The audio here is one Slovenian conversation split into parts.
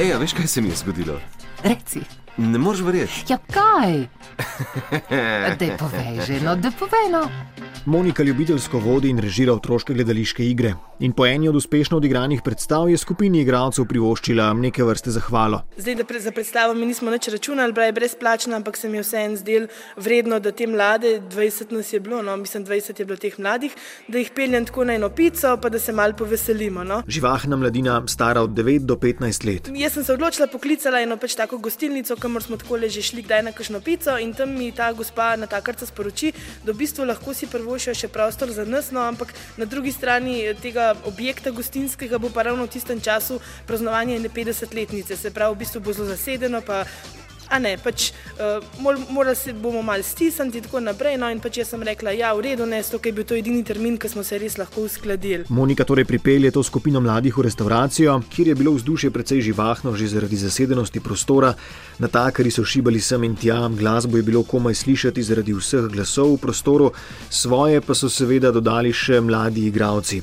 Ej, a veš, kaj se mi je zgodilo? Reci. Ne moreš verjeti. Ja, kaj? Dej povej že, no, da povej no. Monika ljubiteljsko vodi in režira otroške gledališke igre. In po eni od uspešno odigranih predstav je skupini igralcev privoščila neke vrste zahvalo. Zdaj, da pre, za predstavo mi nismo nič računali, bila je brezplačna, ampak se mi je vseeno zdel vredno, da te mlade, 20 nas je bilo, no, mislim, 20 je bilo teh mladih, da jih peljem tako na eno pico, pa da se mal poveselimo. No. Živahna mladina, stara od 9 do 15 let. Jaz sem se odločila, poklicala eno pač tako gostilnico, kamor smo tako že šli kdaj na kakšno pico in tam mi ta gospa na takarca sporoči, da v bistvu lahko si prvošijo še prostor za nas, no, ampak na drugi strani tega objekta gostinskega bo pa ravno v tistem času praznovanje 50-letnice, se pravi, v bistvu bo zelo zasedeno, pa ne, pač uh, morali se bomo malo stisniti in tako naprej. No, in pač jaz sem rekla, ja, v redu, ne, to je bil to edini termin, ki smo se res lahko uskladili. Monika torej pripelje to skupino mladih v restauracijo, kjer je bilo vzdušje precej živahno, že zaradi zasedenosti prostora. Natakari so šibali sem in tja, glasbo je bilo komaj slišati zaradi vseh glasov v prostoru, svoje pa so seveda dodali še mladi igravci.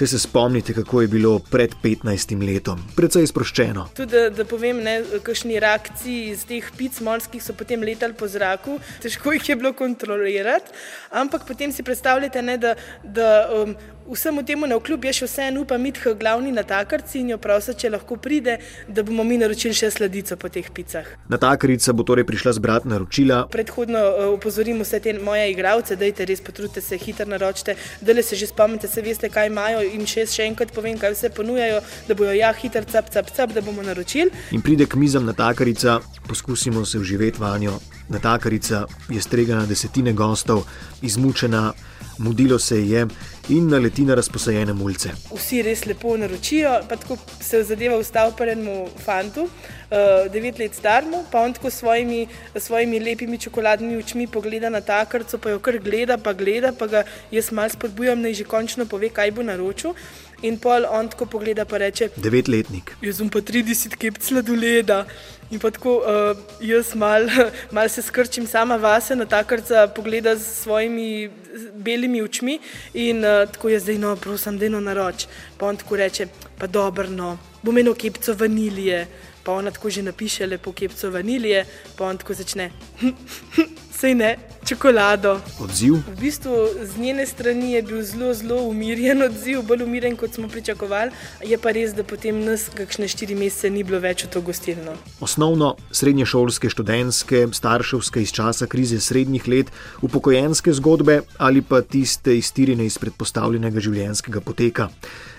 Saj se spomnite, kako je bilo pred 15 letom, precej sproščeno. Tudi, da, da povem, kakšni reakciji iz teh pic morskih so potem letali po zraku, težko jih je bilo kontrolirati. Ampak potem si predstavljate, ne, da, da um, vsemu temu na vkljub je še vseeno upam, da je glavni natakarci in jo prosim, če lahko pride, da bomo mi naročili še sladico po teh picah. Natakarica bo torej prišla zbrati naročila. Predhodno uh, opozorim vse te moje igralce, da je res potrudite se, hitro naročite, da le se že spomnite, se veste, kaj imajo in še, še enkrat povem, kaj vse ponujajo, da bojo ja hitro cap, cap, cap, da bomo naročili. In pride k mizam natakarica, poskusimo se vživeti vanjo. Natakarica je stregana desetine gostov, izmučena, mudilo se je in naleti na razposajene mulce. Vsi res lepo naročijo, pa tako se zadeva ustavi prvemu fantu, uh, devet let starmu, pa on tako s svojimi, svojimi lepimi čokoladnimi očmi pogleda na ta krco, pa jo kar gleda, pa gleda, pa ga jaz mal spodbujam, naj že končno pove, kaj bo naročil. In pol on tako pogleda, pa reče: Devetletnik. Jaz sem pa 30 kep sladoleda. In pa tako uh, jaz mal, mal se skrčim sama vase, na takarca pogleda s svojimi belimi očmi in uh, tako je zdaj, no, prosim, da je no naroč. Pa on tako reče, pa dobro, no, bom eno kepco vanilije. Pa ona tako že napiše lepo kepco vanilije, pa on tako začne. Sej ne, čokolado. Odziv? V bistvu z njene strani je bil zelo, zelo umirjen odziv, bolj umirjen, kot smo pričakovali. Je pa res, da potem nas kakšne štiri mesece ni bilo več v to gostilno. Osnovno, srednješolske, študentske, starševske iz časa krize srednjih let, upokojenske zgodbe ali pa tiste iztirjene iz predpostavljenega življenjskega poteka.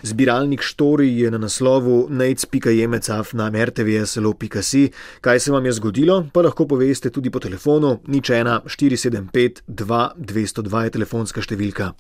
Zbiralnik Štori je na naslovu nec.jemecaf na mrtvslo.si. Er Kaj se vam je zgodilo, pa lahko poveste tudi po telefonu nič 1 47 752 202 je telefonska številka.